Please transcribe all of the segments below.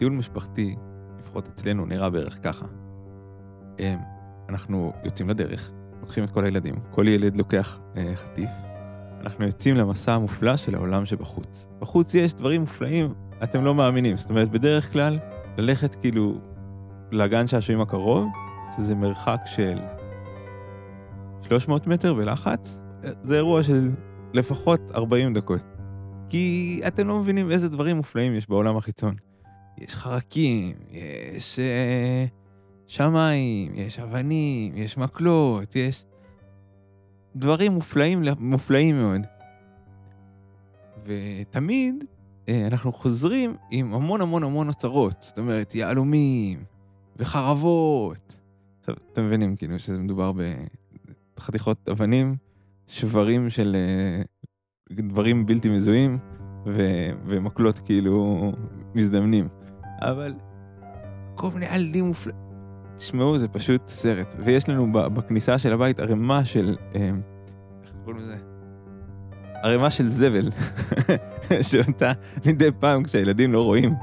טיול משפחתי, לפחות אצלנו, נראה בערך ככה. אמ, אנחנו יוצאים לדרך, לוקחים את כל הילדים, כל ילד לוקח אה, חטיף, אנחנו יוצאים למסע המופלא של העולם שבחוץ. בחוץ יש דברים מופלאים, אתם לא מאמינים. זאת אומרת, בדרך כלל, ללכת כאילו לגן שעשועים הקרוב, שזה מרחק של 300 מטר בלחץ, זה אירוע של לפחות 40 דקות. כי אתם לא מבינים איזה דברים מופלאים יש בעולם החיצון. יש חרקים, יש אה, שמיים, יש אבנים, יש מקלות, יש דברים מופלאים, מופלאים מאוד. ותמיד אה, אנחנו חוזרים עם המון המון המון אוצרות, זאת אומרת, יהלומים וחרבות. עכשיו, אתם מבינים כאילו שזה מדובר בחתיכות אבנים, שברים של אה, דברים בלתי מזוהים ו- ומקלות כאילו מזדמנים. אבל כל מיני עלים מופלאים. תשמעו, זה פשוט סרט. ויש לנו בכניסה של הבית ערימה של... אה, איך קוראים לזה? ערימה של זבל, שאותה מדי פעם כשהילדים לא רואים,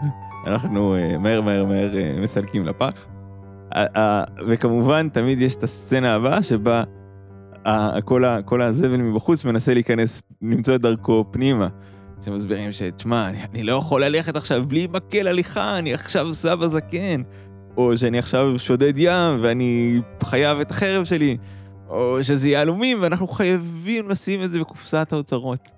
אנחנו uh, מהר מהר מהר uh, מסלקים לפח. וכמובן תמיד יש את הסצנה הבאה שבה כל הזבל מבחוץ מנסה להיכנס, למצוא את דרכו פנימה. שמסבירים שתשמע, אני, אני לא יכול ללכת עכשיו בלי מקל הליכה, אני עכשיו סבא זקן. או שאני עכשיו שודד ים ואני חייב את החרב שלי. או שזה יהלומים, ואנחנו חייבים לשים את זה בקופסת האוצרות.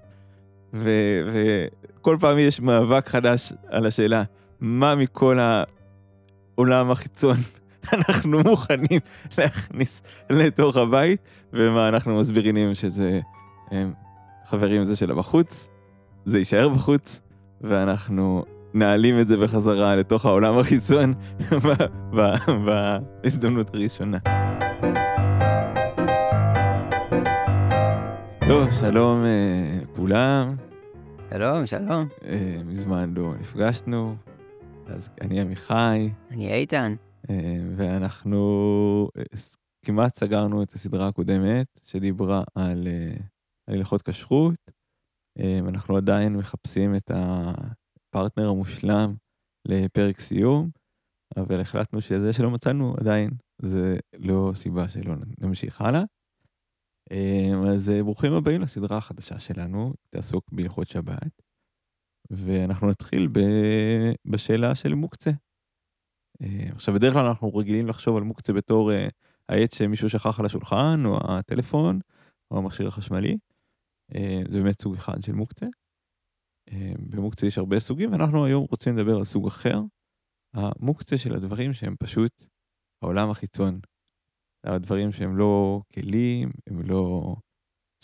וכל פעם יש מאבק חדש על השאלה, מה מכל העולם החיצון אנחנו מוכנים להכניס לתוך הבית, ומה אנחנו מסבירים שזה, הם, חברים, זה של הבחוץ, זה יישאר בחוץ, ואנחנו נעלים את זה בחזרה לתוך העולם החיצון בהזדמנות הראשונה. טוב, שלום אה, כולם. שלום, שלום. אה, מזמן לא נפגשנו, אז אני עמיחי. אני איתן. אה, ואנחנו כמעט סגרנו את הסדרה הקודמת, שדיברה על הלכות כשרות. אנחנו עדיין מחפשים את הפרטנר המושלם לפרק סיום, אבל החלטנו שזה שלא מצאנו עדיין, זה לא סיבה שלא נמשיך הלאה. אמ, אז אה, ברוכים הבאים לסדרה החדשה שלנו, תעסוק בהלכות שבת, ואנחנו נתחיל ב... בשאלה של מוקצה. עכשיו, בדרך כלל אנחנו רגילים לחשוב על מוקצה בתור העץ שמישהו שכח על השולחן, או הטלפון, או המכשיר החשמלי. Uh, זה באמת סוג אחד של מוקצה. Uh, במוקצה יש הרבה סוגים, ואנחנו היום רוצים לדבר על סוג אחר, המוקצה של הדברים שהם פשוט העולם החיצון, הדברים שהם לא כלים, הם לא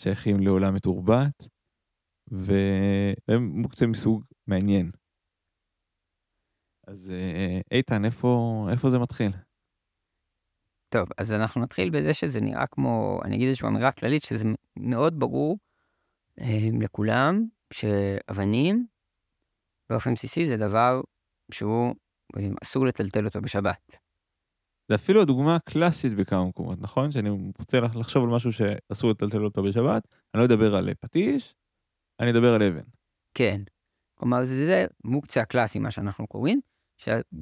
שייכים לעולם מתורבת, והם מוקצה מסוג מעניין. אז אה, איתן, איפה, איפה זה מתחיל? טוב, אז אנחנו נתחיל בזה שזה נראה כמו, אני אגיד איזושהי אמירה כללית, שזה מאוד ברור אה, לכולם, שאבנים, באופן בסיסי, זה דבר שהוא אה, אסור לטלטל אותו בשבת. זה אפילו הדוגמה הקלאסית בכמה מקומות, נכון? שאני רוצה לחשוב על משהו שאסור לטלטל אותו בשבת, אני לא אדבר על פטיש, אני אדבר על אבן. כן. כלומר, זה, זה מוקצה הקלאסי, מה שאנחנו קוראים,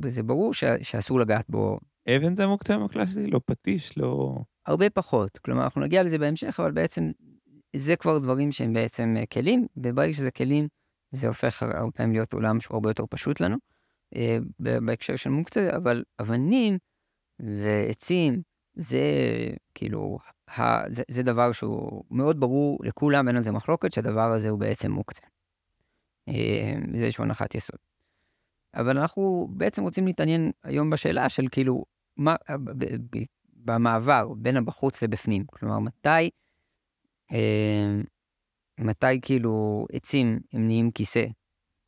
וזה ברור ש, שאסור לגעת בו. אבן זה המוקצה הקלאסי? לא פטיש, לא... הרבה פחות. כלומר, אנחנו נגיע לזה בהמשך, אבל בעצם זה כבר דברים שהם בעצם אה, כלים, וברגע שזה כלים, זה הופך הרבה פעמים להיות עולם שהוא הרבה יותר פשוט לנו, אה, בהקשר של מוקצה, אבל אבנים, ועצים, זה כאילו, ה, זה, זה דבר שהוא מאוד ברור לכולם, אין על זה מחלוקת, שהדבר הזה הוא בעצם מוקצה. אה, זה איזושהי הנחת יסוד. אבל אנחנו בעצם רוצים להתעניין היום בשאלה של כאילו, מה, במעבר בין הבחוץ לבפנים. כלומר, מתי, מתי כאילו עצים הם נהיים כיסא?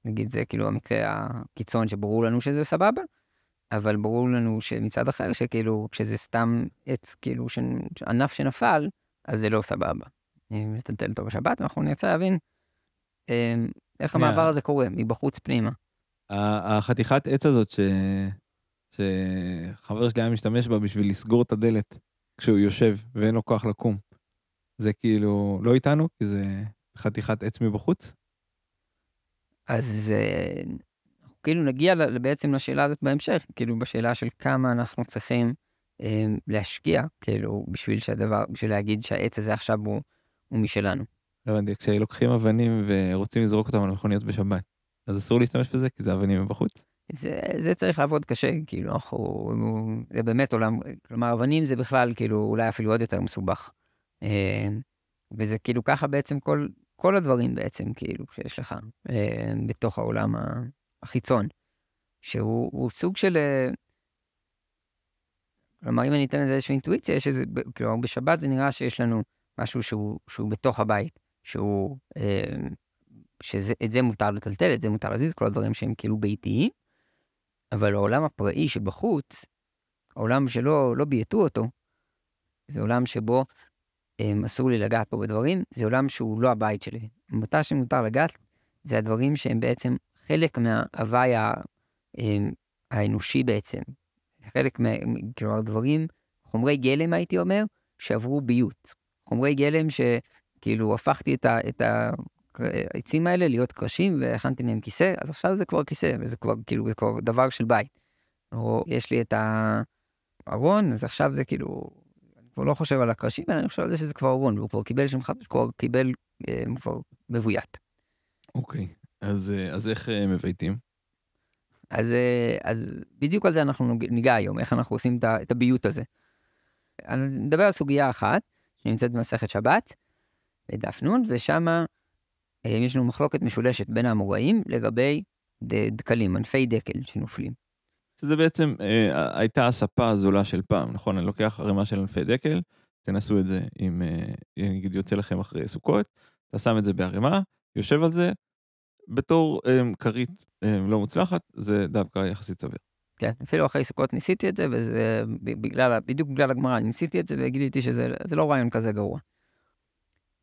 נגיד, זה כאילו המקרה הקיצון שברור לנו שזה סבבה, אבל ברור לנו שמצד אחר, שכאילו, כשזה סתם עץ, כאילו. ענף שנפל, אז זה לא סבבה. אם נטלטל אותו בשבת, אנחנו נרצה להבין אמ, איך המעבר הזה קורה, מבחוץ פנימה. החתיכת עץ הזאת ש... שחבר שלי היה משתמש בה בשביל לסגור את הדלת כשהוא יושב ואין לו כוח לקום. זה כאילו לא איתנו, כי זה חתיכת עץ מבחוץ? אז כאילו נגיע בעצם לשאלה הזאת בהמשך, כאילו בשאלה של כמה אנחנו צריכים אה, להשקיע, כאילו, בשביל שהדבר, בשביל להגיד שהעץ הזה עכשיו הוא, הוא משלנו. לא הבנתי, כשלוקחים אבנים ורוצים לזרוק אותם על מכוניות בשבת, אז אסור להשתמש בזה כי זה אבנים מבחוץ? זה, זה צריך לעבוד קשה, כאילו, אנחנו, זה באמת עולם, כלומר, אבנים זה בכלל, כאילו, אולי אפילו עוד יותר מסובך. אה, וזה כאילו ככה בעצם כל, כל הדברים בעצם, כאילו, שיש לך אה, בתוך העולם החיצון, שהוא הוא סוג של... אה, כלומר, אם אני אתן לזה איזושהי אינטואיציה, יש איזה, כלומר, בשבת זה נראה שיש לנו משהו שהוא, שהוא בתוך הבית, שהוא, שאת זה מותר לטלטל, את זה מותר להזיז, כל הדברים שהם כאילו ביתיים, אבל העולם הפראי שבחוץ, העולם שלא לא בייתו אותו, זה עולם שבו אסור לי לגעת פה בדברים, זה עולם שהוא לא הבית שלי. מתי שמותר לגעת, זה הדברים שהם בעצם חלק מההוואי האנושי בעצם. חלק מה... כלומר, דברים, חומרי גלם הייתי אומר, שעברו ביות. חומרי גלם שכאילו הפכתי את, ה, את העצים האלה להיות קרשים והכנתי מהם כיסא, אז עכשיו זה כבר כיסא, וזה כבר כאילו, זה כבר דבר של בית. או יש לי את הארון, אז עכשיו זה כאילו, כבר לא חושב על הקרשים, אלא אני חושב על זה שזה כבר ארון, והוא כבר קיבל שם חדש, כבר קיבל, אה, הוא כבר מבוית. אוקיי, אז, אה, אז איך אה, מבייתים? אז, אז בדיוק על זה אנחנו ניגע היום, איך אנחנו עושים את הביות הזה. אני נדבר על סוגיה אחת, שנמצאת במסכת שבת, בדף נ', ושם יש לנו מחלוקת משולשת בין האמוראים לגבי דקלים, ענפי דקל שנופלים. שזה בעצם אה, הייתה הספה הזולה של פעם, נכון? אני לוקח ערימה של ענפי דקל, תנסו את זה אם אה, נגיד יוצא לכם אחרי סוכות, אתה שם את זה בערימה, יושב על זה, בתור אה, כרית אה, לא מוצלחת, זה דווקא יחסית סביר. כן, אפילו אחרי סוכות ניסיתי את זה, וזה בגלל, בדיוק בגלל הגמרא, ניסיתי את זה וגיליתי שזה לא רעיון כזה גרוע.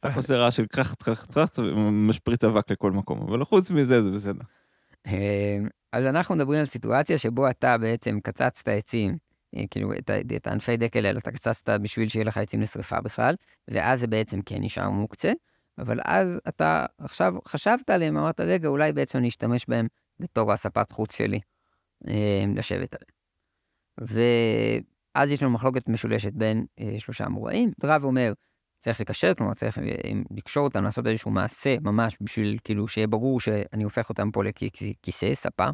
רק עושה רעש של קרח, קרח, קרח, ומשפריץ אבק לכל מקום, אבל חוץ מזה זה בסדר. אמ, אז אנחנו מדברים על סיטואציה שבו אתה בעצם קצצת עצים, אה, כאילו את, את הענפי דקל האלה אתה קצצת בשביל שיהיה לך עצים לשרפה בכלל, ואז זה בעצם כן נשאר מוקצה, אבל אז אתה עכשיו חשבת עליהם, אמרת רגע אולי בעצם אני אשתמש בהם בתור הספת חוץ שלי אמ, לשבת עליהם. ואז יש לנו מחלוקת משולשת בין אה, שלושה אמוראים, רב אומר, צריך לקשר, כלומר צריך אה, לקשור אותם, לעשות איזשהו מעשה ממש בשביל כאילו שיהיה ברור שאני הופך אותם פה לכיסא, ספה.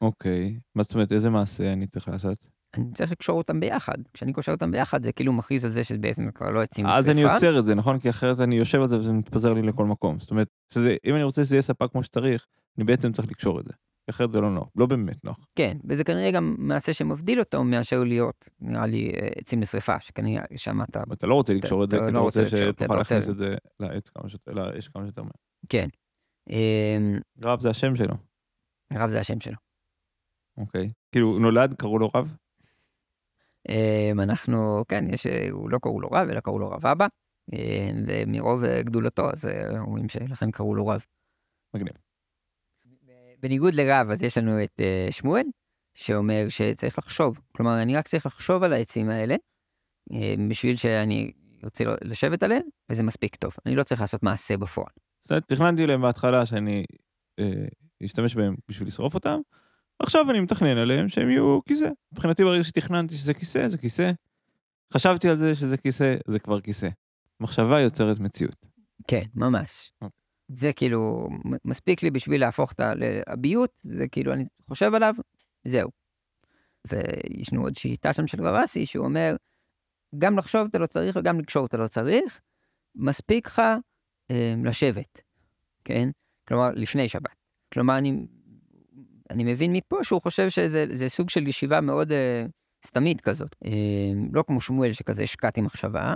אוקיי, מה זאת אומרת, איזה מעשה אני צריך לעשות? אני צריך לקשור אותם ביחד. כשאני קושר אותם ביחד זה כאילו מכריז על זה שבעצם כבר לא עצים אז אני יוצר את זה, נכון? כי אחרת אני יושב על זה וזה מתפזר לי לכל מקום. זאת אומרת, שזה, אם אני רוצה שזה יהיה ספה כמו שצריך, אני בעצם צריך לקשור את זה. אחרת זה לא נוח, לא באמת נוח. כן, וזה כנראה גם מעשה שמבדיל אותו מאשר להיות, נראה לי, אה, עצים לשרפה, שכנראה שם אתה... אתה לא רוצה לקשור את זה, כי אתה לא רוצה שתוכל להכניס את זה לאש כמה שיותר מהר. כן. אמ, רב זה השם שלו. רב זה השם שלו. אוקיי. כאילו, נולד, קראו לו רב? אמ, אנחנו, כן, יש, הוא לא קראו לו רב, אלא קראו לו רב אבא, אמ, ומרוב גדולתו, אז אה, אומרים שלכן קראו לו רב. מגניב. בניגוד לרב, אז יש לנו את uh, שמואל, שאומר שצריך לחשוב. כלומר, אני רק צריך לחשוב על העצים האלה, uh, בשביל שאני רוצה לשבת עליהם, וזה מספיק טוב. אני לא צריך לעשות מעשה בפועל. זאת אומרת, תכננתי להם בהתחלה שאני uh, אשתמש בהם בשביל לשרוף אותם, עכשיו אני מתכנן עליהם שהם יהיו כיסא. מבחינתי ברגע שתכננתי שזה כיסא, זה כיסא. חשבתי על זה שזה כיסא, זה כבר כיסא. מחשבה יוצרת מציאות. כן, ממש. Okay. זה כאילו מספיק לי בשביל להפוך את הביות, זה כאילו אני חושב עליו, זהו. ויש לנו עוד שיטה שם של רבסי שהוא אומר, גם לחשוב אתה לא צריך וגם לקשור אתה לא צריך, מספיק לך אה, לשבת, כן? כלומר, לפני שבת. כלומר, אני, אני מבין מפה שהוא חושב שזה סוג של ישיבה מאוד אה, סתמית כזאת. אה, לא כמו שמואל שכזה השקעתי מחשבה,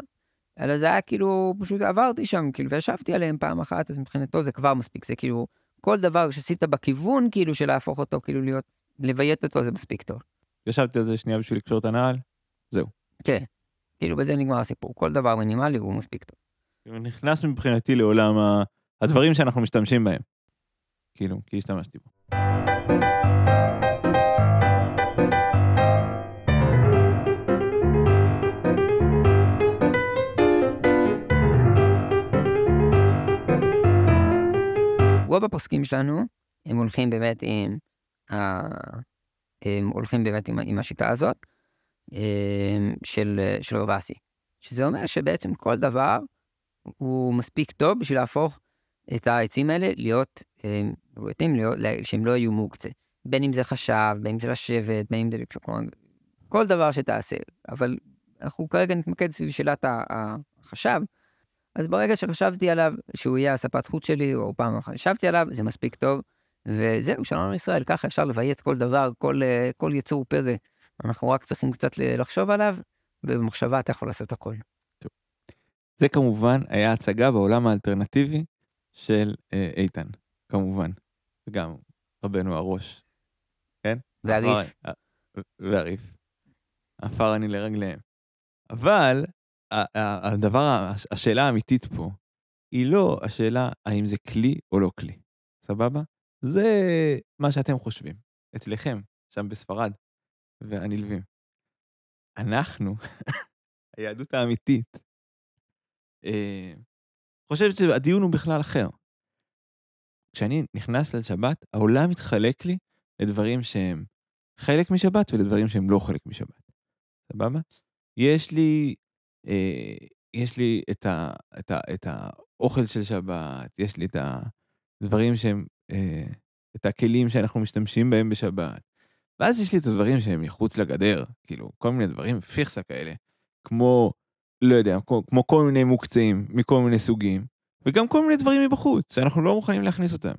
אלא זה היה כאילו, פשוט עברתי שם, כאילו, וישבתי עליהם פעם אחת, אז מבחינתו זה כבר מספיק, זה כאילו, כל דבר שעשית בכיוון, כאילו, של להפוך אותו, כאילו, להיות, לביית אותו, זה מספיק טוב. ישבתי על זה שנייה בשביל לקשור את הנעל, זהו. כן, כאילו, בזה נגמר הסיפור, כל דבר מינימלי הוא מספיק טוב. נכנס מבחינתי לעולם הדברים שאנחנו משתמשים בהם. כאילו, כי השתמשתי בו. רוב הפוסקים שלנו, הם הולכים באמת עם הם הולכים באמת עם, עם השיטה הזאת של, של רבאסי. שזה אומר שבעצם כל דבר הוא מספיק טוב בשביל להפוך את העצים האלה להיות, רוצים להיות, שהם לא יהיו מוקצה. בין אם זה חשב, בין אם זה לשבת, בין אם זה... כלומר, כל דבר שתעשה. אבל אנחנו כרגע נתמקד סביב שאלת החשב. אז ברגע שחשבתי עליו שהוא יהיה הספת חוץ שלי, או פעם אחת חשבתי עליו, זה מספיק טוב. וזהו, שלום לישראל, ככה אפשר לביית כל דבר, כל, כל יצור פרא. אנחנו רק צריכים קצת לחשוב עליו, ובמחשבה אתה יכול לעשות הכל. זה כמובן היה הצגה בעולם האלטרנטיבי של אה, איתן, כמובן. וגם רבנו הראש, כן? והריף. והריף. עפר אני לרגליהם. אבל הדבר, השאלה האמיתית פה, היא לא השאלה האם זה כלי או לא כלי, סבבה? זה מה שאתם חושבים, אצלכם, שם בספרד, והנלווים. אנחנו, היהדות האמיתית, אה, חושבת שהדיון הוא בכלל אחר. כשאני נכנס לשבת, העולם מתחלק לי לדברים שהם חלק משבת ולדברים שהם לא חלק משבת. סבבה? יש לי, יש לי את, ה, את, ה, את האוכל של שבת, יש לי את הדברים שהם, אה, את הכלים שאנחנו משתמשים בהם בשבת. ואז יש לי את הדברים שהם מחוץ לגדר, כאילו, כל מיני דברים פיכסה כאלה, כמו, לא יודע, כמו, כמו כל מיני מוקצים מכל מיני סוגים, וגם כל מיני דברים מבחוץ, שאנחנו לא מוכנים להכניס אותם.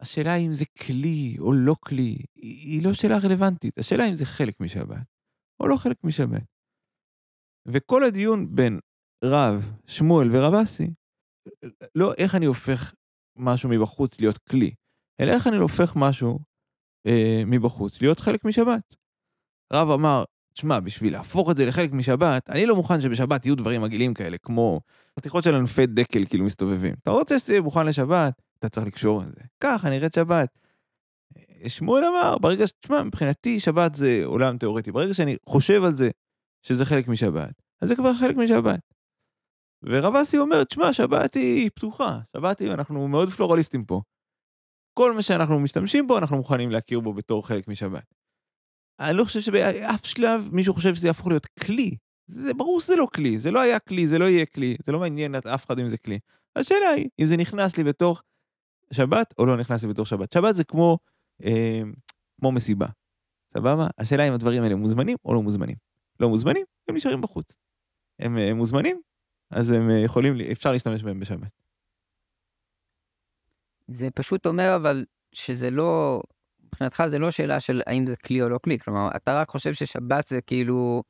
השאלה אם זה כלי או לא כלי, היא לא שאלה רלוונטית. השאלה אם זה חלק משבת או לא חלק משבת. וכל הדיון בין רב, שמואל ורבסי, לא איך אני הופך משהו מבחוץ להיות כלי, אלא איך אני הופך משהו אה, מבחוץ להיות חלק משבת. רב אמר, תשמע, בשביל להפוך את זה לחלק משבת, אני לא מוכן שבשבת יהיו דברים מגעילים כאלה, כמו חתיכות של ענפי דקל כאילו מסתובבים. אתה רוצה שזה יהיה מוכן לשבת, אתה צריך לקשור את זה. ככה נראית שבת. שמואל אמר, ברגע ש... תשמע, מבחינתי שבת זה עולם תיאורטי. ברגע שאני חושב על זה שזה חלק משבת, אז זה כבר חלק משבת. ורב אסי אומר, תשמע, שבת היא פתוחה. שבת היא, אנחנו מאוד פלורליסטים פה. כל מה שאנחנו משתמשים בו, אנחנו מוכנים להכיר בו בתור חלק משבת. אני לא חושב שבאף שלב מישהו חושב שזה יהפוך להיות כלי. זה ברור שזה לא כלי, זה לא היה כלי, זה לא יהיה כלי, זה לא מעניין את אף אחד אם זה כלי. השאלה היא, אם זה נכנס לי בתוך שבת או לא נכנס לי בתוך שבת. שבת זה כמו, אה, כמו מסיבה, סבבה? השאלה אם הדברים האלה מוזמנים או לא מוזמנים. לא מוזמנים, הם נשארים בחוץ. הם, הם מוזמנים, אז הם אה, יכולים, אפשר להשתמש בהם בשבת. זה פשוט אומר אבל שזה לא, מבחינתך זה לא שאלה של האם זה כלי או לא כלי, כלומר, אתה רק חושב ששבת זה כאילו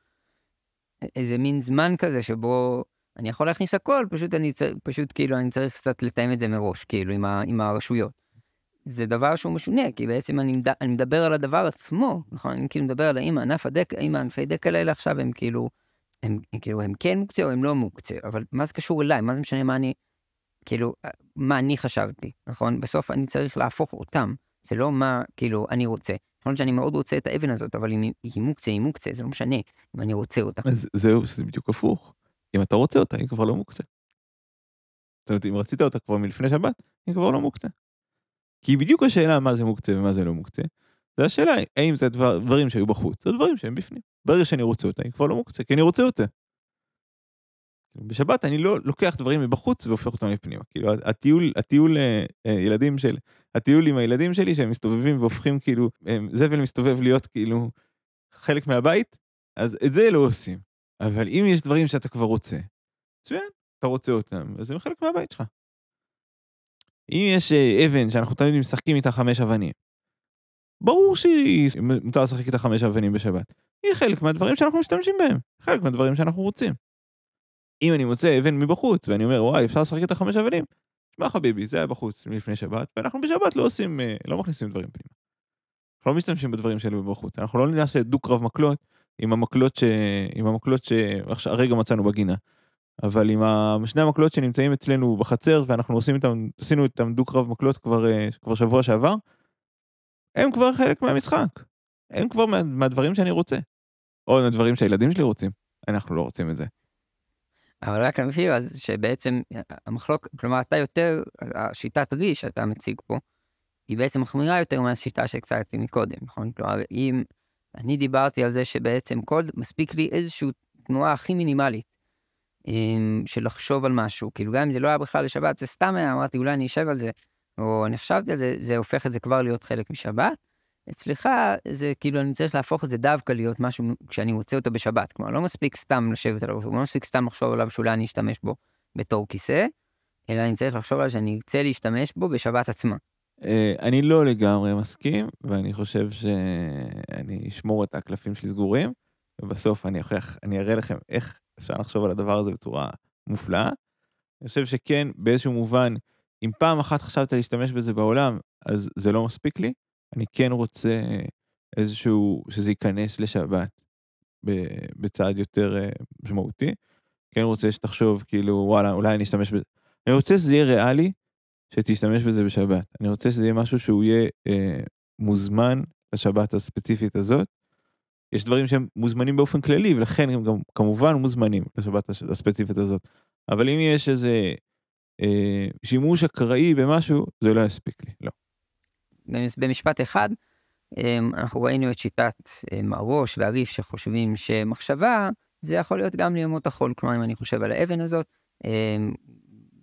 איזה מין זמן כזה שבו אני יכול להכניס הכל, פשוט אני צריך, פשוט כאילו אני צריך קצת לתאם את זה מראש, כאילו עם, ה, עם הרשויות. זה דבר שהוא משונה, כי בעצם אני, מד, אני מדבר על הדבר עצמו, נכון? אני כאילו מדבר על האם ענף הדק, האם הענפי דקל האלה עכשיו הם כאילו, הם, הם כאילו הם כן מוקצה או הם לא מוקצה, אבל מה זה קשור אליי? מה זה משנה מה אני, כאילו, מה אני חשבתי, נכון? בסוף אני צריך להפוך אותם, זה לא מה, כאילו, אני רוצה. נכון שאני מאוד רוצה את האבן הזאת, אבל אם היא מוקצה, היא מוקצה, זה לא משנה אם אני רוצה אותה. אז זהו, שזה בדיוק הפוך. אם אתה רוצה אותה, היא כבר לא מוקצה. זאת אומרת, אם רצית אותה כבר מלפני שבת, היא כבר לא מוקצה. כי בדיוק השאלה מה זה מוקצה ומה זה לא מוקצה, זה השאלה האם זה דבר, דברים שהיו בחוץ, או דברים שהם בפנים. ברגע שאני רוצה אותה, היא כבר לא מוקצה, כי אני רוצה אותה. בשבת אני לא לוקח דברים מבחוץ והופך אותם לפנימה. כאילו הטיול, הטיול אה, אה, ילדים של, הטיול עם הילדים שלי שהם מסתובבים והופכים כאילו, זבל מסתובב להיות כאילו חלק מהבית, אז את זה לא עושים. אבל אם יש דברים שאתה כבר רוצה, מצוין, אתה רוצה אותם, אז הם חלק מהבית שלך. אם יש אה, אבן שאנחנו תמיד משחקים איתה חמש אבנים, ברור שמותר לשחק איתה חמש אבנים בשבת. היא חלק מהדברים שאנחנו משתמשים בהם, חלק מהדברים שאנחנו רוצים. אם אני מוצא אבן מבחוץ ואני אומר וואי אפשר לשחק איתה חמש אבנים, שמע חביבי זה היה בחוץ מלפני שבת ואנחנו בשבת לא עושים, אה, לא מכניסים דברים פנימה. אנחנו לא משתמשים בדברים שלנו בחוץ, אנחנו לא נעשה דו-קרב מקלות עם המקלות, ש... עם המקלות שהרגע מצאנו בגינה. אבל עם שני המקלות שנמצאים אצלנו בחצר ואנחנו עושים איתם, עשינו איתם דו-קרב מקלות כבר, אה, כבר שבוע שעבר, הם כבר חלק מהמשחק. הם כבר מה, מהדברים שאני רוצה. או מהדברים שהילדים שלי רוצים. אנחנו לא רוצים את זה. אבל רק להבהיר אז שבעצם המחלוק, כלומר אתה יותר, השיטת רי שאתה מציג פה, היא בעצם מחמירה יותר מהשיטה שהצגתי מקודם, נכון? כלומר, אם אני דיברתי על זה שבעצם כל, מספיק לי איזושהי תנועה הכי מינימלית של לחשוב על משהו, כאילו גם אם זה לא היה בכלל לשבת, זה סתם היה, אמרתי אולי אני אשב על זה, או אני חשבתי על זה, זה הופך את זה כבר להיות חלק משבת. אצלך זה כאילו אני צריך להפוך את זה דווקא להיות משהו כשאני מוצא אותו בשבת, כלומר לא מספיק סתם לשבת עליו, לא מספיק סתם לחשוב עליו שאולי אני אשתמש בו בתור כיסא, אלא אני צריך לחשוב על שאני ארצה להשתמש בו בשבת עצמה. אה, אני לא לגמרי מסכים, ואני חושב שאני אשמור את הקלפים שלי סגורים, ובסוף אני אוכיח, אני אראה לכם איך אפשר לחשוב על הדבר הזה בצורה מופלאה. אני חושב שכן, באיזשהו מובן, אם פעם אחת חשבת להשתמש בזה בעולם, אז זה לא מספיק לי. אני כן רוצה איזשהו, שזה ייכנס לשבת בצעד יותר אה, משמעותי. כן רוצה שתחשוב, כאילו, וואלה, אולי אני אשתמש בזה. אני רוצה שזה יהיה ריאלי, שתשתמש בזה בשבת. אני רוצה שזה יהיה משהו שהוא יהיה אה, מוזמן לשבת הספציפית הזאת. יש דברים שהם מוזמנים באופן כללי, ולכן הם גם כמובן מוזמנים לשבת הספציפית הזאת. אבל אם יש איזה אה, שימוש אקראי במשהו, זה לא יספיק לי, לא. במשפט אחד, אה, אנחנו ראינו את שיטת אה, מרוש והריף שחושבים שמחשבה זה יכול להיות גם לימות החול, כלומר אם אני חושב על האבן הזאת, אה,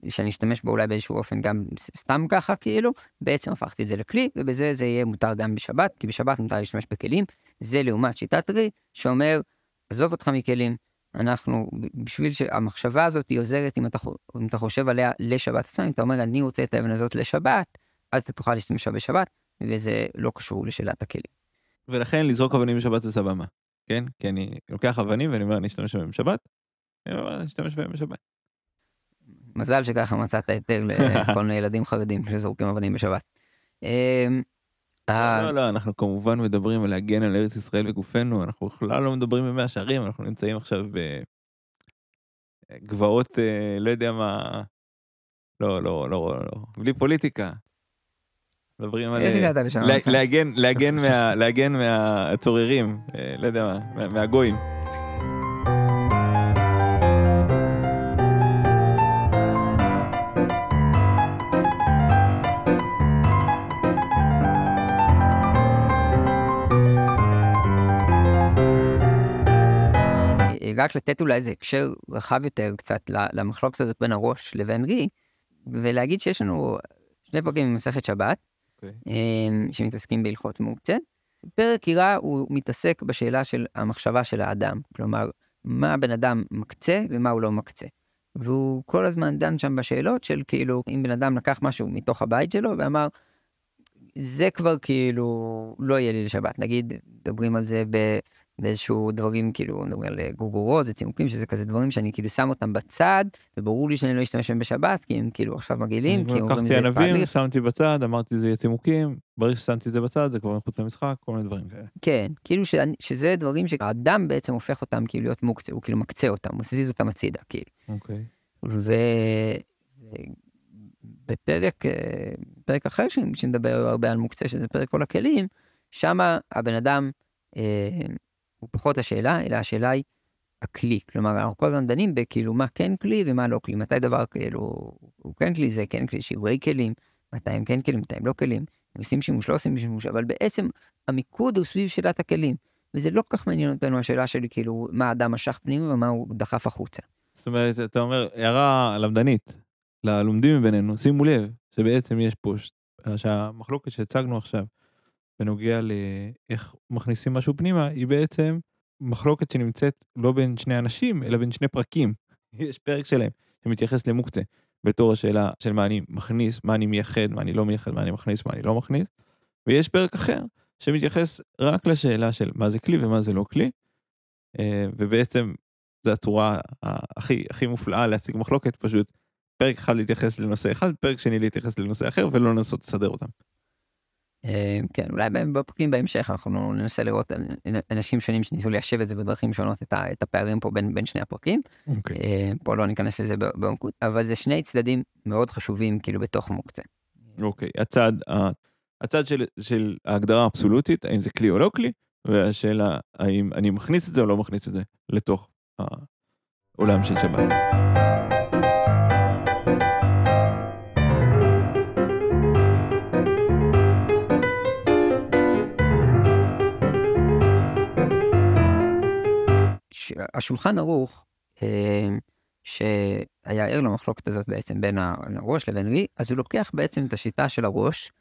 שאני אשתמש בו אולי באיזשהו אופן גם סתם ככה כאילו, בעצם הפכתי את זה לכלי, ובזה זה יהיה מותר גם בשבת, כי בשבת מותר להשתמש בכלים. זה לעומת שיטת רי, שאומר, עזוב אותך מכלים, אנחנו, בשביל שהמחשבה הזאת היא עוזרת אם אתה, אם אתה חושב עליה לשבת עצמה, אם אתה אומר אני רוצה את האבן הזאת לשבת, אז אתה תוכל להשתמש בה בשבת, וזה לא קשור לשאלת הכלים. ולכן לזרוק אבנים בשבת זה סבבה, כן? כי אני לוקח אבנים ואני אומר אני אשתמש בהם בשבת, אני אשתמש בהם בשבת. מזל שככה מצאת היתר לכל מיני ילדים חרדים שזורקים אבנים בשבת. אמ, לא, לא, לא, אנחנו כמובן מדברים על להגן על ארץ ישראל וגופנו, אנחנו בכלל לא מדברים במאה שערים, אנחנו נמצאים עכשיו בגבעות, אה, לא יודע מה, לא, לא, לא, לא, בלי פוליטיקה. מדברים על להגן מהצוררים, אה, לא יודע מה, מהגויים. רק לתת אולי איזה הקשר רחב יותר קצת למחלוקת הזאת בין הראש לבין רי, ולהגיד שיש לנו שני פרקים ממסכת שבת, okay. אוקיי. אמ, שמתעסקים בהלכות מוקצה. פרק יראה הוא מתעסק בשאלה של המחשבה של האדם, כלומר, מה הבן אדם מקצה ומה הוא לא מקצה. והוא כל הזמן דן שם בשאלות של כאילו, אם בן אדם לקח משהו מתוך הבית שלו ואמר, זה כבר כאילו לא יהיה לי לשבת. נגיד, מדברים על זה ב... באיזשהו דברים כאילו מדברים על אה, גורגורות וצימוקים שזה כזה דברים שאני כאילו שם אותם בצד וברור לי שאני לא אשתמש בהם בשבת כי הם כאילו עכשיו מגעילים. כי לקחתי ענבים שמתי בצד אמרתי זה יהיה צימוקים ברגע ששמתי את זה בצד זה כבר מחוץ למשחק כל מיני דברים כאלה. כן כאילו שאני, שזה דברים שהאדם בעצם הופך אותם כאילו להיות מוקצה הוא כאילו מקצה אותם הוא מזיז אותם הצידה כאילו. אוקיי. ובפרק אה, פרק אחר שנדבר הרבה על מוקצה שזה פרק כל הכלים שמה הבן אדם. אה, הוא פחות השאלה, אלא השאלה היא הכלי. כלומר, אנחנו כל הזמן דנים בכאילו מה כן כלי ומה לא כלי. מתי דבר כאילו הוא כן כלי, זה כן כלי, שברי כלים, מתי הם כן כלים, מתי הם לא כלים. עושים שימוש, לא עושים שימוש, אבל בעצם המיקוד הוא סביב שאלת הכלים. וזה לא כל כך מעניין אותנו השאלה שלי כאילו מה האדם משך פנימה ומה הוא דחף החוצה. זאת אומרת, אתה אומר, הערה למדנית, ללומדים מבינינו, שימו לב שבעצם יש פה, שהמחלוקת שהצגנו עכשיו, בנוגע לאיך מכניסים משהו פנימה, היא בעצם מחלוקת שנמצאת לא בין שני אנשים, אלא בין שני פרקים. יש פרק שלהם שמתייחס למוקצה, בתור השאלה של מה אני מכניס, מה אני מייחד, מה אני לא מייחד, מה אני מכניס, מה אני לא מכניס. ויש פרק אחר שמתייחס רק לשאלה של מה זה כלי ומה זה לא כלי. אה, ובעצם זו הצורה הכי, הכי מופלאה להשיג מחלוקת, פשוט פרק אחד להתייחס לנושא אחד, פרק שני להתייחס לנושא אחר ולא לנסות לסדר אותם. אה, כן, אולי בפרקים בהמשך אנחנו ננסה לראות אנשים שונים שניסו ליישב את זה בדרכים שונות, את הפערים פה בין, בין שני הפרקים. Okay. אוקיי. אה, פה לא ניכנס לזה בעומקות, אבל זה שני צדדים מאוד חשובים כאילו בתוך מוקצה. אוקיי, okay. הצד, הצד של, של ההגדרה האבסולוטית, האם זה כלי או לא כלי, והשאלה האם אני מכניס את זה או לא מכניס את זה לתוך העולם של שבת. השולחן ערוך, אה, שהיה ער למחלוקת הזאת בעצם בין הראש לבין לי, אז הוא לוקח בעצם את השיטה של הראש,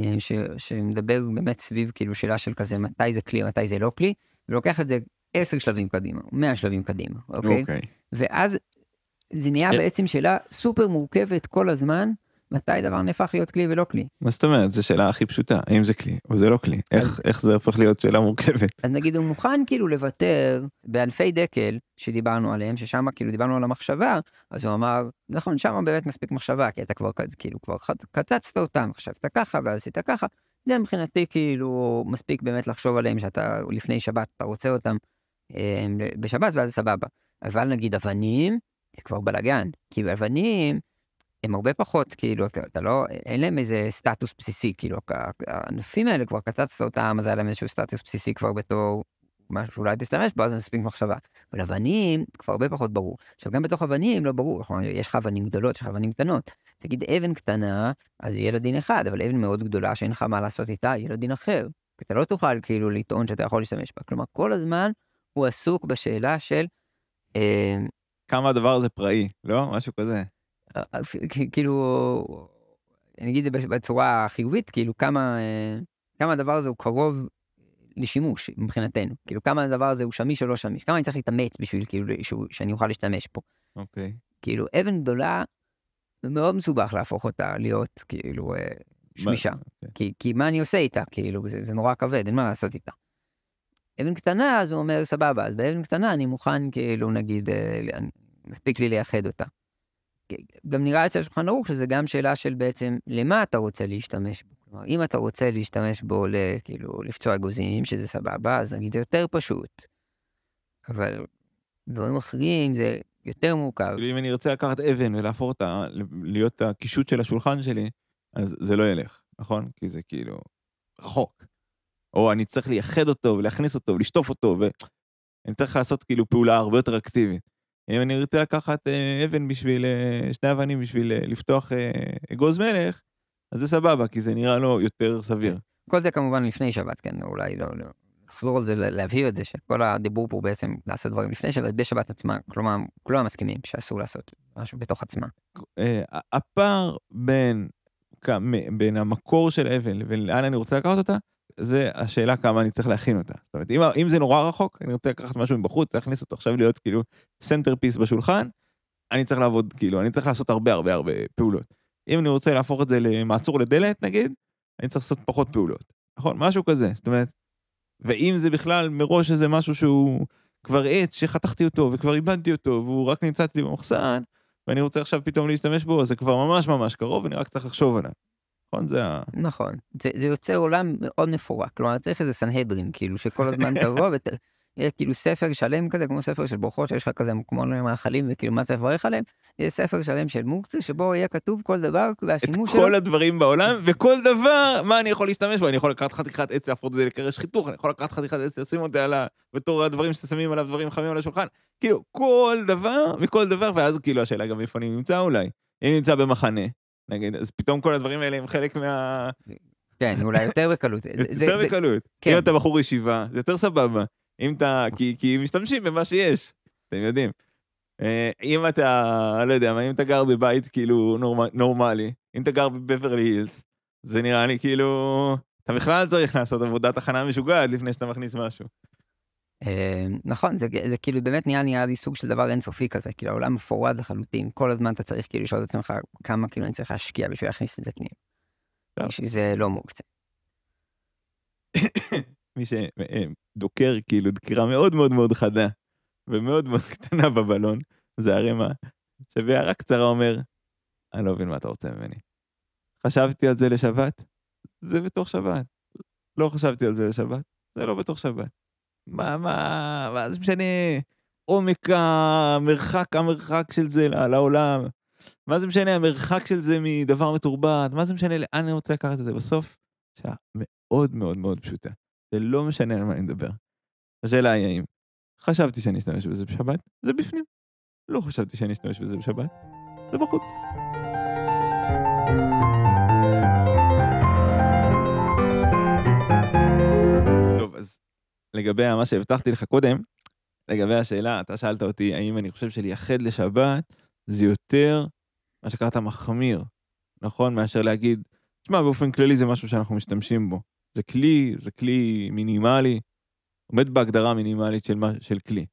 אה, ש, שמדבר באמת סביב כאילו שאלה של כזה מתי זה כלי, מתי זה לא כלי, ולוקח את זה עשר שלבים קדימה, מאה שלבים קדימה, אוקיי? אוקיי. ואז זה נהיה אה. בעצם שאלה סופר מורכבת כל הזמן, מתי דבר נהפך להיות כלי ולא כלי. מה זאת אומרת? זו שאלה הכי פשוטה, האם זה כלי או זה לא כלי? איך, איך זה הופך להיות שאלה מורכבת? אז נגיד הוא מוכן כאילו לוותר באלפי דקל שדיברנו עליהם, ששם כאילו דיברנו על המחשבה, אז הוא אמר, נכון, שם באמת מספיק מחשבה, כי אתה כבר כאילו כבר קצצת אותם, חשבת ככה ואז עשית ככה, זה מבחינתי כאילו מספיק באמת לחשוב עליהם שאתה לפני שבת, אתה רוצה אותם אה, בשבת ואז סבבה. אבל נגיד אבנים, זה כבר בלאגן, כי אבנים, הם הרבה פחות, כאילו, אתה, אתה לא, אין להם איזה סטטוס בסיסי, כאילו, הענפים האלה כבר קצצת אותם, אז היה להם איזשהו סטטוס בסיסי כבר בתור משהו שאולי תשתמש בו, אז מספיק מחשבה. אבל אבנים, כבר הרבה פחות ברור. עכשיו, גם בתוך אבנים לא ברור, נכון, יש לך אבנים גדולות, יש לך אבנים קטנות. תגיד אבן קטנה, אז יהיה לו דין אחד, אבל אבן מאוד גדולה שאין לך מה לעשות איתה, יהיה לו דין אחר. אתה לא תוכל כאילו לטעון שאתה יכול להשתמש בה. כלומר, כל הזמן הוא עסוק בשאלה של... אה, כמה הדבר הזה פראי, לא? משהו כזה. כאילו, אני אגיד את זה בצורה חיובית, כאילו כמה, אה, כמה הדבר הזה הוא קרוב לשימוש מבחינתנו, כאילו כמה הדבר הזה הוא שמיש או לא שמיש, כמה אני צריך להתאמץ בשביל כאילו שהוא, שאני אוכל להשתמש פה. אוקיי. Okay. כאילו אבן גדולה, מאוד מסובך להפוך אותה להיות כאילו אה, שמישה, okay. אוקיי. כי, כי מה אני עושה איתה, כאילו זה, זה נורא כבד, אין מה לעשות איתה. אבן קטנה, אז הוא אומר סבבה, אז באבן קטנה אני מוכן כאילו נגיד, אה, מספיק לי לייחד אותה. גם נראה אצל שולחן ערוך שזה גם שאלה של בעצם למה אתה רוצה להשתמש בו. כלומר, אם אתה רוצה להשתמש בו כאילו לפצוע אגוזים, שזה סבבה, אז נגיד זה יותר פשוט. אבל דברים אחרים זה יותר מורכב. כאילו אם אני רוצה לקחת אבן ולהפוך אותה להיות הקישוט של השולחן שלי, אז זה לא ילך, נכון? כי זה כאילו רחוק. או אני צריך לייחד אותו ולהכניס אותו ולשטוף אותו, ואני צריך לעשות כאילו פעולה הרבה יותר אקטיבית. אם אני ארצה לקחת אה, אבן בשביל, אה, שני אבנים בשביל אה, לפתוח אגוז מלך, אז זה סבבה, כי זה נראה לו יותר סביר. כל זה כמובן לפני שבת, כן, אולי לא, לא. לחזור על זה, להבהיר את זה, שכל הדיבור פה בעצם לעשות דברים לפני שבת, בשבת עצמה, כלומר, כולם מסכימים שאסור לעשות משהו בתוך עצמה. הפער בין, בין המקור של אבן לבין לאן אני רוצה לקחת אותה, זה השאלה כמה אני צריך להכין אותה. זאת אומרת, אם, אם זה נורא רחוק, אני רוצה לקחת משהו מבחוץ, להכניס אותו עכשיו להיות כאילו centerpiece בשולחן, אני צריך לעבוד, כאילו, אני צריך לעשות הרבה הרבה הרבה פעולות. אם אני רוצה להפוך את זה למעצור לדלת, נגיד, אני צריך לעשות פחות פעולות. נכון? משהו כזה. זאת אומרת, ואם זה בכלל מראש איזה משהו שהוא כבר עץ שחתכתי אותו וכבר איבדתי אותו והוא רק נמצא אצלי במחסן, ואני רוצה עכשיו פתאום להשתמש בו, זה כבר ממש ממש קרוב, אני רק צריך לחשוב עליו. נכון? זה ה... נכון. זה, זה יוצר עולם מאוד מפורק. כלומר, צריך איזה סנהדרין, כאילו, שכל הזמן תבוא ות... יהיה כאילו ספר שלם כזה, כמו ספר של ברכות, שיש לך כזה כמו מאכלים וכאילו מה צריך לברך עליהם, יהיה ספר שלם של מוקצה, שבו יהיה כתוב כל דבר והשימוש שלו. את כל הדברים בעולם, וכל דבר, מה אני יכול להשתמש בו? אני יכול לקחת חתיכת עץ, להפוך את זה לקרש חיתוך, אני יכול לקחת חתיכת עץ, לשים אותה על ה... בתור הדברים ששמים עליו דברים חמים על השולחן. כאילו, כל דבר, מכל דבר, ואז כאילו השאלה גם איפה אני נמצא אולי. אם נמצא במחנה, נגיד, אז פתאום כל הדברים האלה הם חלק מה... כן, אולי יותר בקלות. יותר בקלות. כן. אם אתה בחור ישיבה, זה יותר סבבה. אם אתה, כי, כי משתמשים במה שיש, אתם יודעים. אה, אם אתה, לא יודע, אם אתה גר בבית כאילו נורמ, נורמלי, אם אתה גר בבברלי הילס, זה נראה לי כאילו, אתה בכלל צריך לעשות עבודת הכנה משוגעת לפני שאתה מכניס משהו. אה, נכון, זה, זה כאילו באמת נהיה נראה לי סוג של דבר אינסופי כזה, כאילו העולם מפורד לחלוטין, כל הזמן אתה צריך כאילו לשאול את עצמך כמה כאילו אני צריך להשקיע בשביל להכניס את זה פנימה. שזה לא מוקצה. מי שדוקר כאילו דקירה מאוד מאוד מאוד חדה ומאוד מאוד קטנה בבלון, זה הרמ"א, שבהערה קצרה אומר, אני לא מבין מה אתה רוצה ממני. חשבתי על זה לשבת, זה בתוך שבת. לא חשבתי על זה לשבת, זה לא בתוך שבת. מה, מה, מה זה משנה עומק המרחק, המרחק של זה לעולם? מה זה משנה המרחק של זה מדבר מתורבת? מה זה משנה לאן אני רוצה לקחת את זה? בסוף, שאלה מאוד מאוד מאוד פשוטה. זה לא משנה על מה אני מדבר. השאלה היא האם חשבתי שאני אשתמש בזה בשבת, זה בפנים. לא חשבתי שאני אשתמש בזה בשבת, זה בחוץ. טוב, אז לגבי מה שהבטחתי לך קודם, לגבי השאלה, אתה שאלת אותי האם אני חושב שלייחד לשבת זה יותר מה שקראת מחמיר, נכון? מאשר להגיד, תשמע, באופן כללי זה משהו שאנחנו משתמשים בו. זה כלי, זה כלי מינימלי, עומד בהגדרה המינימלית של, של כלי.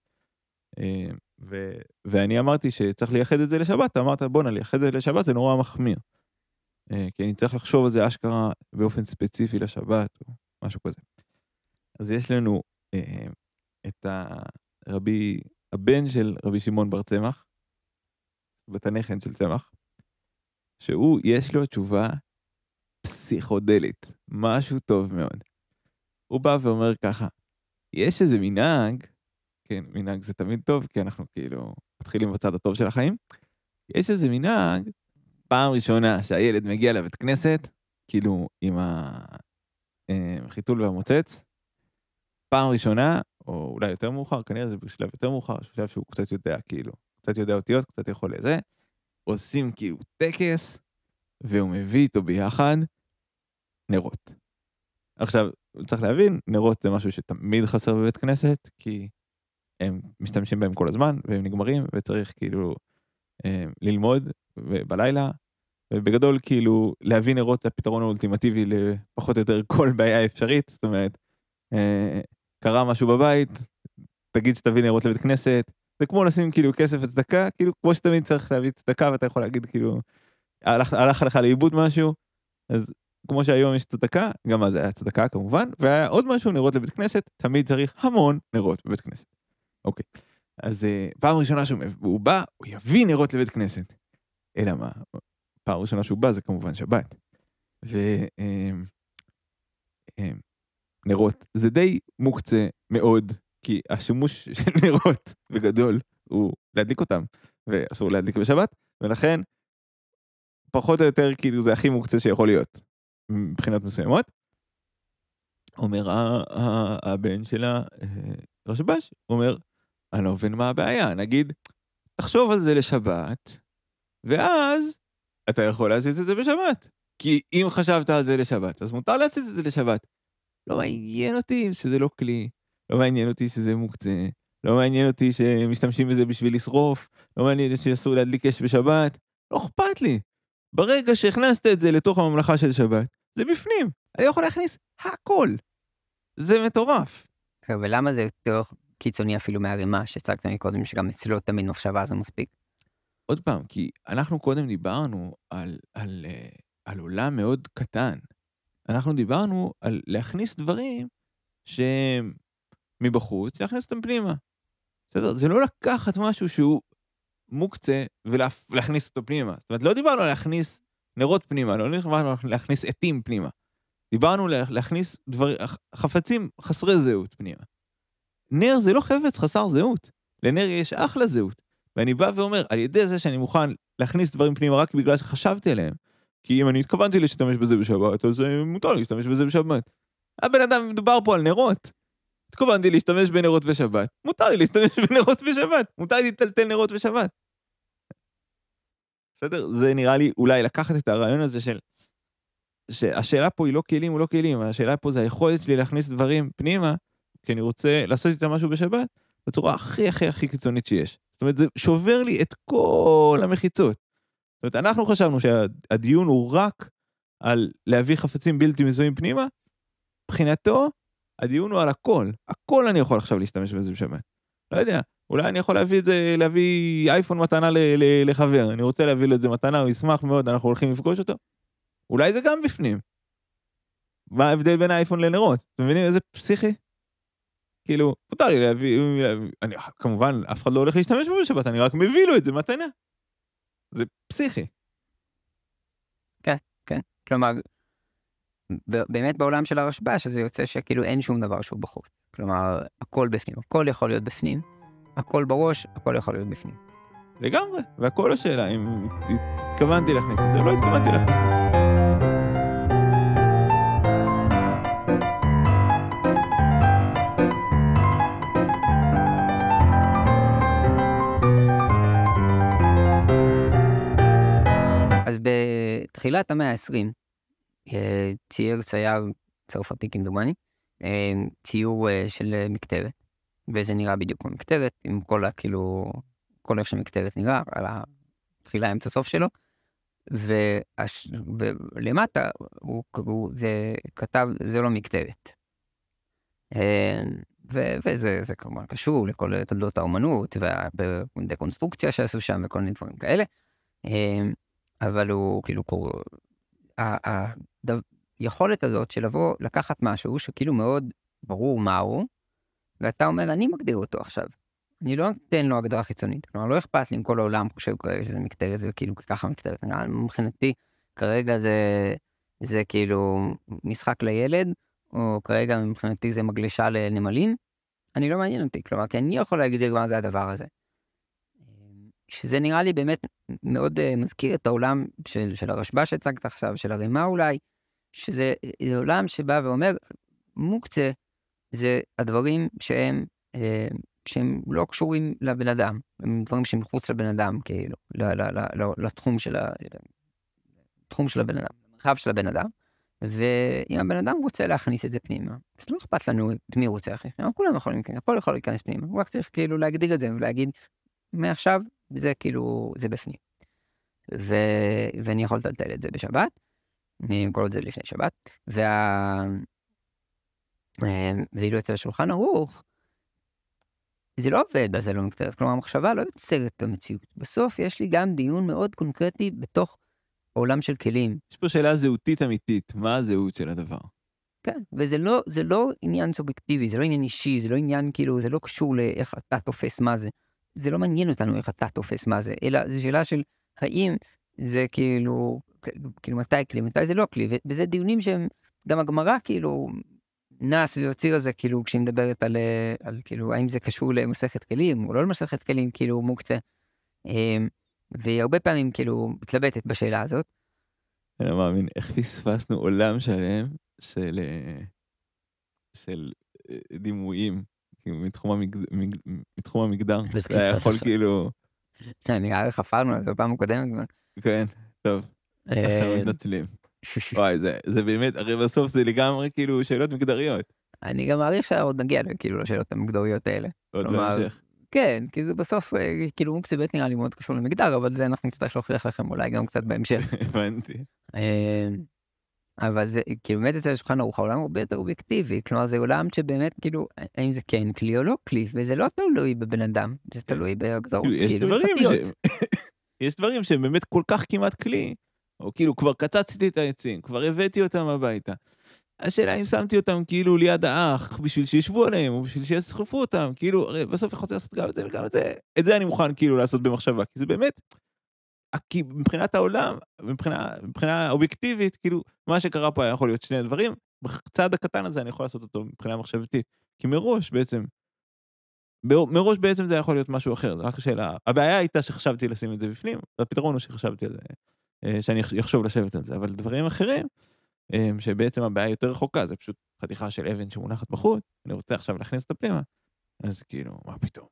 אה, ו, ואני אמרתי שצריך לייחד את זה לשבת, אמרת בואנה לייחד את זה לשבת זה נורא מחמיר. אה, כי אני צריך לחשוב על זה אשכרה באופן ספציפי לשבת או משהו כזה. אז יש לנו אה, את הרבי, הבן של רבי שמעון בר צמח, בת הנכד של צמח, שהוא, יש לו תשובה פסיכודלית, משהו טוב מאוד. הוא בא ואומר ככה, יש איזה מנהג, כן, מנהג זה תמיד טוב, כי אנחנו כאילו מתחילים בצד הטוב של החיים, יש איזה מנהג, פעם ראשונה שהילד מגיע לבית כנסת, כאילו עם החיתול אה, והמוצץ, פעם ראשונה, או אולי יותר מאוחר, כנראה זה בשלב יותר מאוחר, בשלב שהוא קצת יודע, כאילו, קצת יודע אותיות, קצת יכול לזה, עושים כאילו טקס, והוא מביא איתו ביחד נרות. עכשיו, צריך להבין, נרות זה משהו שתמיד חסר בבית כנסת, כי הם משתמשים בהם כל הזמן, והם נגמרים, וצריך כאילו אה, ללמוד בלילה, ובגדול כאילו להביא נרות זה הפתרון האולטימטיבי לפחות או יותר כל בעיה אפשרית, זאת אומרת, אה, קרה משהו בבית, תגיד שתביא נרות לבית כנסת, זה כמו לשים כאילו כסף וצדקה, כאילו כמו שתמיד צריך להביא צדקה ואתה יכול להגיד כאילו, הלך, הלך לך לאיבוד משהו, אז כמו שהיום יש צדקה, גם אז היה צדקה כמובן, והיה עוד משהו, נרות לבית כנסת, תמיד צריך המון נרות בבית כנסת. אוקיי, אז uh, פעם ראשונה שהוא בא, הוא יביא נרות לבית כנסת. אלא מה, פעם ראשונה שהוא בא זה כמובן שבת. ונרות אמ, um, um, זה די מוקצה מאוד, כי השימוש של נרות בגדול הוא להדליק אותם, ואסור להדליק בשבת, ולכן פחות או יותר כאילו זה הכי מוקצה שיכול להיות. מבחינות מסוימות. אומר הבן שלה, רשב"ש, אומר, אני לא מבין מה הבעיה, נגיד, תחשוב על זה לשבת, ואז אתה יכול להזיז את זה בשבת. כי אם חשבת על זה לשבת, אז מותר להזיז את זה לשבת. לא מעניין אותי שזה לא כלי, לא מעניין אותי שזה מוקצה, לא מעניין אותי שמשתמשים בזה בשביל לשרוף, לא מעניין אותי שאסור להדליק אש בשבת, לא אכפת לי. ברגע שהכנסת את זה לתוך הממלכה של שבת, זה בפנים. אני יכול להכניס הכל. זה מטורף. ולמה זה יותר קיצוני אפילו מהרימה שהצגת לי קודם, שגם אצלו תמיד מחשבה זה מספיק? עוד פעם, כי אנחנו קודם דיברנו על, על, על, אה, על עולם מאוד קטן. אנחנו דיברנו על להכניס דברים שהם מבחוץ, להכניס אותם פנימה. בסדר? זה לא לקחת משהו שהוא מוקצה ולהכניס אותו פנימה. זאת אומרת, לא דיברנו על להכניס נרות פנימה, לא דיברנו להכניס עטים פנימה. דיברנו להכניס דבר, חפצים חסרי זהות פנימה. נר זה לא חפץ חסר זהות, לנר יש אחלה זהות. ואני בא ואומר, על ידי זה שאני מוכן להכניס דברים פנימה רק בגלל שחשבתי עליהם, כי אם אני התכוונתי להשתמש בזה בשבת, אז אה, מותר להשתמש בזה בשבת. הבן אדם מדובר פה על נרות. התכוונתי להשתמש בנרות בשבת, מותר לי להשתמש בנרות בשבת, מותר לי לטלטל נרות בשבת. בסדר? זה נראה לי אולי לקחת את הרעיון הזה של... שהשאלה פה היא לא כלים או לא כלים, השאלה פה זה היכולת שלי להכניס דברים פנימה, כי אני רוצה לעשות איתם משהו בשבת, בצורה הכי הכי הכי קיצונית שיש. זאת אומרת, זה שובר לי את כל המחיצות. זאת אומרת, אנחנו חשבנו שהדיון הוא רק על להביא חפצים בלתי מזוהים פנימה, מבחינתו, הדיון הוא על הכל. הכל אני יכול עכשיו להשתמש בזה בשבת. לא יודע, אולי אני יכול להביא את זה, להביא אייפון מתנה לחבר, אני רוצה להביא לו את זה מתנה, הוא ישמח מאוד, אנחנו הולכים לפגוש אותו. אולי זה גם בפנים. מה ההבדל בין האייפון לנרות? אתם מבינים איזה פסיכי? כאילו, מותר לי להביא, אני, כמובן, אף אחד לא הולך להשתמש בו בשבת, אני רק מביא לו את זה מתנה. זה פסיכי. כן, כן. כלומר, באמת בעולם של הרשב"ש, זה יוצא שכאילו אין שום דבר שהוא בחוץ. כלומר, הכל בפנים, הכל יכול להיות בפנים. הכל בראש, הכל יכול להיות בפנים. לגמרי, והכל השאלה אם התכוונתי להכניס את זה, לא התכוונתי להכניס את זה. בתחילת המאה ה-20, אה, צייר צייר צרפתי כמדומני, אה, ציור אה, של מקטרת. וזה נראה בדיוק כמו מקטרת, עם כל ה... כאילו, כל איך שמקטרת נראה, על התחילה, אמצע, סוף שלו. והש... ולמטה הוא, הוא זה כתב, זה לא מקטרת. ו... וזה כמובן קשור לכל תולדות האומנות והדקונסטרוקציה שעשו שם וכל מיני דברים כאלה. אבל הוא כאילו היכולת הזאת של לבוא לקחת משהו שכאילו מאוד ברור מה הוא, ואתה אומר אני מגדיר אותו עכשיו. אני לא אתן לו הגדרה חיצונית, כלומר לא אכפת לי אם כל העולם חושב כרגע שזה מקטרת וכאילו ככה מקטרת, מבחינתי כרגע זה, זה כאילו משחק לילד, או כרגע מבחינתי זה מגלישה לנמלים, אני לא מעניין אותי, כלומר כי אני יכול להגדיר מה זה הדבר הזה. שזה נראה לי באמת מאוד uh, מזכיר את העולם של, של הרשב"א שהצגת עכשיו, של הרימה אולי, שזה עולם שבא ואומר, מוקצה זה הדברים שהם uh, שהם לא קשורים לבן אדם, הם דברים שהם מחוץ לבן אדם, כאילו, ל, ל, ל, ל, לתחום של, ה, תחום של הבן אדם, למרחב של הבן אדם, ואם הבן אדם רוצה להכניס את זה פנימה, אז לא אכפת לנו את מי הוא רוצה להכניס פנימה, כולם יכולים, הכל יכול להיכנס פנימה, הוא רק צריך כאילו להגדיר את זה ולהגיד, מעכשיו זה כאילו, זה בפנים. ו... ואני יכול לטלטל את זה בשבת, אני אמכור את זה לפני שבת, וה... אה, ואילו אצל השולחן ערוך, זה לא עובד, אז זה לא מקטרת. כלומר, המחשבה לא יוצרת את המציאות. בסוף יש לי גם דיון מאוד קונקרטי בתוך עולם של כלים. יש פה שאלה זהותית אמיתית, מה הזהות של הדבר? כן, וזה לא, זה לא עניין סובייקטיבי, זה לא עניין אישי, זה לא עניין כאילו, זה לא קשור לאיך אתה תופס מה זה. זה לא מעניין אותנו איך אתה תופס מה זה, אלא זו שאלה של האם זה כאילו, כאילו מתי כלי, מתי זה לא כלי, וזה דיונים שהם, גם הגמרא כאילו נע סביב הציר הזה, כאילו כשהיא מדברת על, על כאילו האם זה קשור למסכת כלים או לא למסכת כלים, כאילו מוקצה. אמ, והיא הרבה פעמים כאילו מתלבטת בשאלה הזאת. אני לא מאמין איך פספסנו עולם שלם של, אה, של אה, דימויים מתחום, המג... מג... מתחום המגדר, זה היה יכול כאילו... נראה לי חפרנו על זה בפעם הקודמת. כן, טוב, אנחנו אה, מתנצלים. וואי, זה, זה באמת, הרי בסוף זה לגמרי כאילו שאלות מגדריות. אני גם מעריך שעוד נגיע כאילו לשאלות המגדריות האלה. עוד בהמשך. כן, כי זה בסוף, אה, כאילו מוקסי בית נראה לי מאוד קשור למגדר, אבל זה אנחנו נצטרך להוכיח לכם אולי גם קצת בהמשך. הבנתי. אבל זה כאילו באמת אצל השולחן ערוך העולם הרבה יותר אובייקטיבי כלומר זה עולם שבאמת כאילו האם זה כן כלי או לא כלי וזה לא תלוי בבן אדם זה. תלוי בהגדרות כאילו יש דברים שהם באמת כל כך כמעט כלי או כאילו כבר קצצתי את העצים כבר הבאתי אותם הביתה. השאלה אם שמתי אותם כאילו ליד האח בשביל שישבו עליהם או בשביל שיסחפו אותם כאילו הרי בסוף יכולתי לעשות גם את זה וגם את זה את זה אני מוכן כאילו לעשות במחשבה כי זה באמת כי מבחינת העולם, מבחינה, מבחינה אובייקטיבית, כאילו, מה שקרה פה היה יכול להיות שני דברים, בצד הקטן הזה אני יכול לעשות אותו מבחינה מחשבתית. כי מראש בעצם, מראש בעצם זה יכול להיות משהו אחר, זו רק השאלה. הבעיה הייתה שחשבתי לשים את זה בפנים, והפתרון הוא שחשבתי על זה, אה, שאני אחשוב לשבת על זה, אבל דברים אחרים, אה, שבעצם הבעיה יותר רחוקה, זה פשוט חתיכה של אבן שמונחת בחוץ, אני רוצה עכשיו להכניס את הפנימה, אז כאילו, מה פתאום,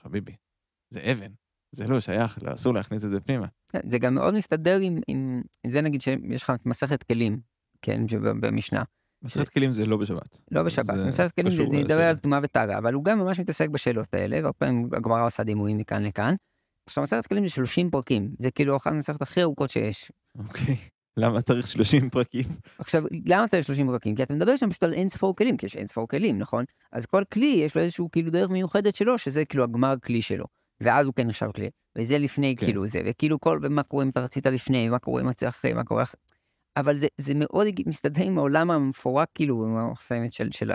חביבי, זה אבן, זה לא שייך, לא, אסור להכניס את זה פנימה. כן, זה גם מאוד מסתדר עם, עם, עם זה נגיד שיש לך מסכת כלים, כן, במשנה. מסכת כלים זה לא בשבת. לא בשבת, מסכת כלים זה נדבר על טומאה וטרה, אבל הוא גם ממש מתעסק בשאלות האלה, והרבה פעמים הגמרא עושה דימויים מכאן לכאן. עכשיו מסכת כלים זה 30 פרקים, זה כאילו אחת המסכת הכי ארוכות שיש. אוקיי, למה צריך 30 פרקים? עכשיו, למה צריך 30 פרקים? כי אתה מדבר שם פשוט על אין ספור כלים, כי יש אין ספור כלים, נכון? אז כל כלי יש לו איזשהו כאילו דרך מיוחדת שלו, שזה כאילו הגמר כלי שלו. ואז הוא כן נחשב כלי, וזה לפני כן. כאילו זה, וכאילו כל, מה קורה אם אתה רצית לפני, מה קורה אם אתה אחרי, מה קורה אחרי, אבל זה, זה מאוד מסתדר עם העולם המפורק כאילו, של, של, של,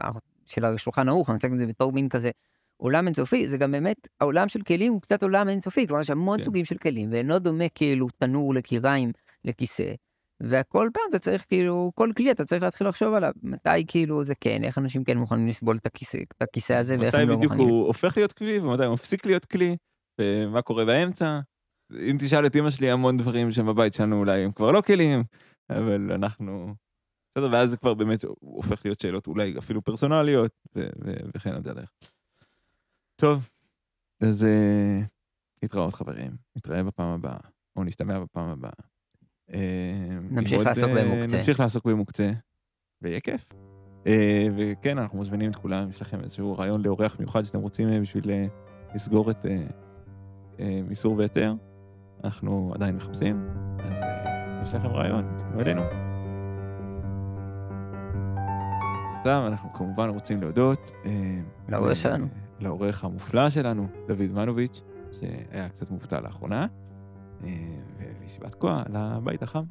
של השולחן ערוך, אני מצטער את זה בתור מין כזה, עולם אינסופי, זה גם באמת, העולם של כלים הוא קצת עולם אינסופי, כלומר יש המון כן. סוגים של כלים, ואינו דומה כאילו תנור לקיריים לכיסא, והכל פעם אתה צריך כאילו, כל כלי אתה צריך להתחיל לחשוב עליו, מתי כאילו זה כן, איך אנשים כן מוכנים לסבול את הכיסא, את הכיסא הזה, ואיך הם לא מוכנים. מתי בדיוק הוא הופך להיות כלי ומתי הוא מפסיק להיות כלי. ומה קורה באמצע. אם תשאל את אמא שלי המון דברים שבבית שלנו אולי הם כבר לא כלים, אבל אנחנו... בסדר, ואז זה כבר באמת הופך להיות שאלות אולי אפילו פרסונליות, וכן הדרך. טוב, אז uh, להתראות חברים, נתראה בפעם הבאה, או נשתמע בפעם הבאה. נמשיך לעסוק במוקצה. נמשיך לעסוק במוקצה, ויהיה כיף. אה, וכן, אנחנו מזמינים את כולם, יש לכם איזשהו רעיון לאורח מיוחד שאתם רוצים אה, בשביל אה, לסגור את אה, מיסור והיתר, אנחנו עדיין מחפשים, אז אה, יש לכם רעיון, תפנו אלינו. אנחנו כמובן רוצים להודות. אה, לעורך שלנו. לעורך המופלא שלנו, דוד מנוביץ', שהיה קצת מובטל לאחרונה, ולישיבת כה, לבית החם.